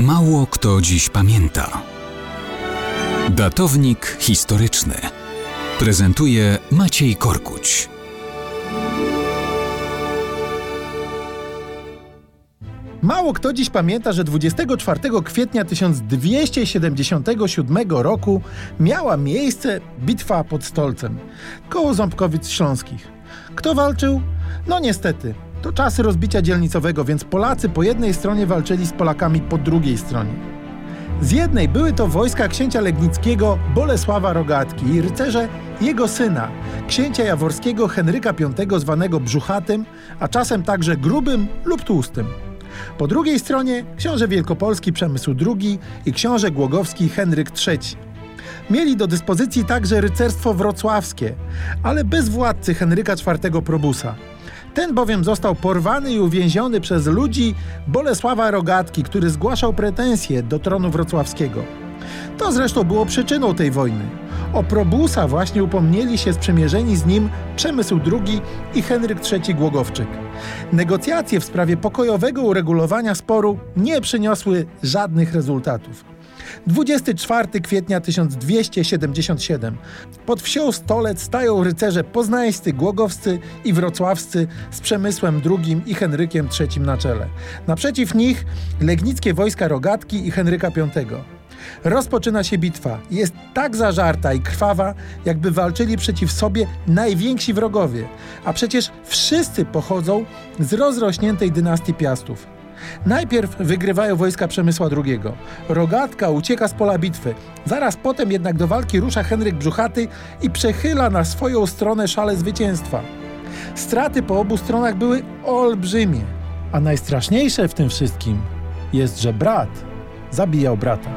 Mało kto dziś pamięta. Datownik historyczny prezentuje Maciej Korkuć. Mało kto dziś pamięta, że 24 kwietnia 1277 roku miała miejsce bitwa pod Stolcem, koło Ząbkowic Śląskich. Kto walczył? No niestety, to czasy rozbicia dzielnicowego, więc Polacy po jednej stronie walczyli z Polakami po drugiej stronie. Z jednej były to wojska księcia Legnickiego Bolesława Rogatki i rycerze jego syna, księcia jaworskiego Henryka V zwanego Brzuchatym, a czasem także Grubym lub Tłustym. Po drugiej stronie książę wielkopolski Przemysł II i książę głogowski Henryk III. Mieli do dyspozycji także rycerstwo wrocławskie, ale bez władcy Henryka IV Probusa. Ten bowiem został porwany i uwięziony przez ludzi Bolesława Rogatki, który zgłaszał pretensje do tronu wrocławskiego. To zresztą było przyczyną tej wojny. O Probusa właśnie upomnieli się sprzymierzeni z nim Przemysł II i Henryk III Głogowczyk. Negocjacje w sprawie pokojowego uregulowania sporu nie przyniosły żadnych rezultatów. 24 kwietnia 1277. Pod wsią Stolec stają rycerze poznańscy, głogowscy i wrocławscy z Przemysłem II i Henrykiem III na czele. Naprzeciw nich legnickie wojska Rogatki i Henryka V. Rozpoczyna się bitwa. Jest tak zażarta i krwawa, jakby walczyli przeciw sobie najwięksi wrogowie. A przecież wszyscy pochodzą z rozrośniętej dynastii Piastów. Najpierw wygrywają wojska Przemysła II. Rogatka ucieka z pola bitwy. Zaraz potem jednak do walki rusza Henryk Brzuchaty i przechyla na swoją stronę szale zwycięstwa. Straty po obu stronach były olbrzymie. A najstraszniejsze w tym wszystkim jest, że brat zabijał brata.